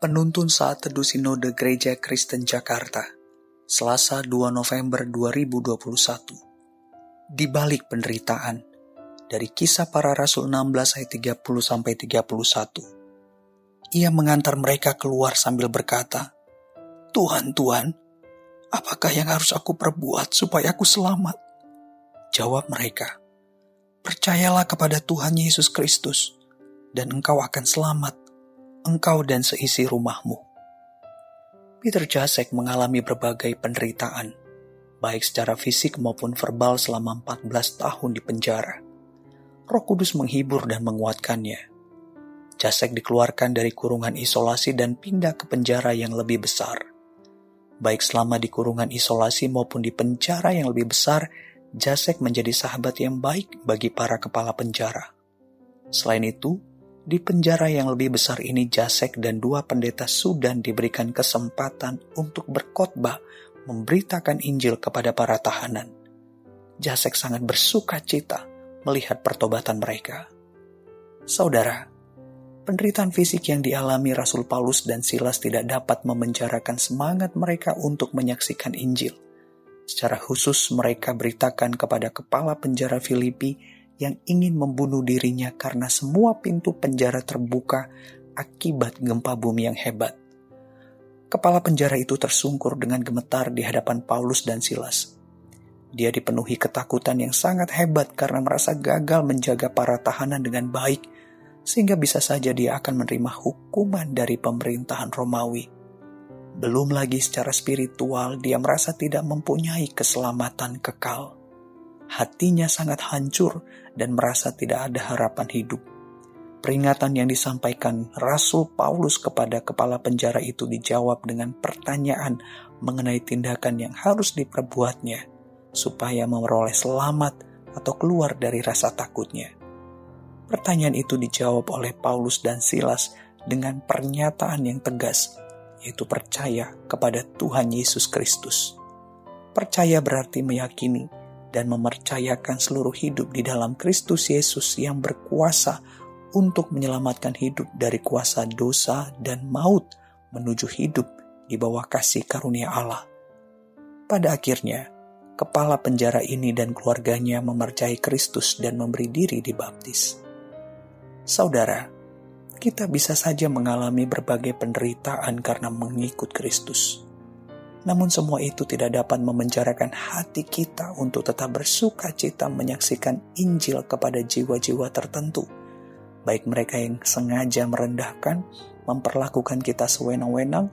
Penuntun Saat Teduh Sinode Gereja Kristen Jakarta, Selasa 2 November 2021. Di balik penderitaan, dari kisah para rasul 16 ayat 30 sampai 31. Ia mengantar mereka keluar sambil berkata, Tuhan, Tuhan, apakah yang harus aku perbuat supaya aku selamat? Jawab mereka, Percayalah kepada Tuhan Yesus Kristus, dan engkau akan selamat engkau dan seisi rumahmu. Peter Jasek mengalami berbagai penderitaan, baik secara fisik maupun verbal selama 14 tahun di penjara. Roh Kudus menghibur dan menguatkannya. Jasek dikeluarkan dari kurungan isolasi dan pindah ke penjara yang lebih besar. Baik selama di kurungan isolasi maupun di penjara yang lebih besar, Jasek menjadi sahabat yang baik bagi para kepala penjara. Selain itu, di penjara yang lebih besar ini Jasek dan dua pendeta Sudan diberikan kesempatan untuk berkhotbah memberitakan Injil kepada para tahanan. Jasek sangat bersuka cita melihat pertobatan mereka. Saudara, penderitaan fisik yang dialami Rasul Paulus dan Silas tidak dapat memenjarakan semangat mereka untuk menyaksikan Injil. Secara khusus mereka beritakan kepada kepala penjara Filipi yang ingin membunuh dirinya karena semua pintu penjara terbuka akibat gempa bumi yang hebat. Kepala penjara itu tersungkur dengan gemetar di hadapan Paulus dan Silas. Dia dipenuhi ketakutan yang sangat hebat karena merasa gagal menjaga para tahanan dengan baik, sehingga bisa saja dia akan menerima hukuman dari pemerintahan Romawi. Belum lagi secara spiritual, dia merasa tidak mempunyai keselamatan kekal hatinya sangat hancur dan merasa tidak ada harapan hidup. Peringatan yang disampaikan Rasul Paulus kepada kepala penjara itu dijawab dengan pertanyaan mengenai tindakan yang harus diperbuatnya supaya memperoleh selamat atau keluar dari rasa takutnya. Pertanyaan itu dijawab oleh Paulus dan Silas dengan pernyataan yang tegas, yaitu percaya kepada Tuhan Yesus Kristus. Percaya berarti meyakini dan mempercayakan seluruh hidup di dalam Kristus Yesus yang berkuasa untuk menyelamatkan hidup dari kuasa dosa dan maut menuju hidup di bawah kasih karunia Allah. Pada akhirnya, kepala penjara ini dan keluarganya memercayai Kristus dan memberi diri dibaptis. Saudara, kita bisa saja mengalami berbagai penderitaan karena mengikut Kristus. Namun semua itu tidak dapat memenjarakan hati kita untuk tetap bersuka cita menyaksikan Injil kepada jiwa-jiwa tertentu. Baik mereka yang sengaja merendahkan, memperlakukan kita sewenang-wenang,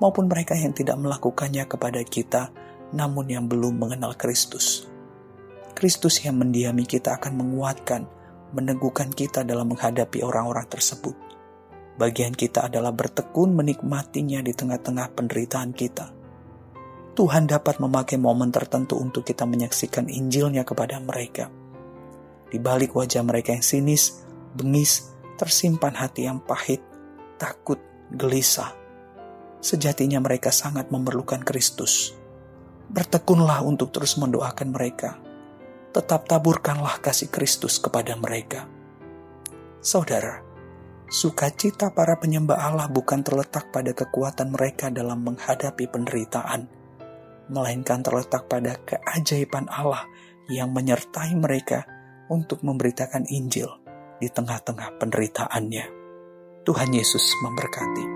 maupun mereka yang tidak melakukannya kepada kita, namun yang belum mengenal Kristus. Kristus yang mendiami kita akan menguatkan, meneguhkan kita dalam menghadapi orang-orang tersebut. Bagian kita adalah bertekun menikmatinya di tengah-tengah penderitaan kita Tuhan dapat memakai momen tertentu untuk kita menyaksikan Injilnya kepada mereka. Di balik wajah mereka yang sinis, bengis, tersimpan hati yang pahit, takut, gelisah. Sejatinya mereka sangat memerlukan Kristus. Bertekunlah untuk terus mendoakan mereka. Tetap taburkanlah kasih Kristus kepada mereka. Saudara, sukacita para penyembah Allah bukan terletak pada kekuatan mereka dalam menghadapi penderitaan, melainkan terletak pada keajaiban Allah yang menyertai mereka untuk memberitakan Injil di tengah-tengah penderitaannya. Tuhan Yesus memberkati.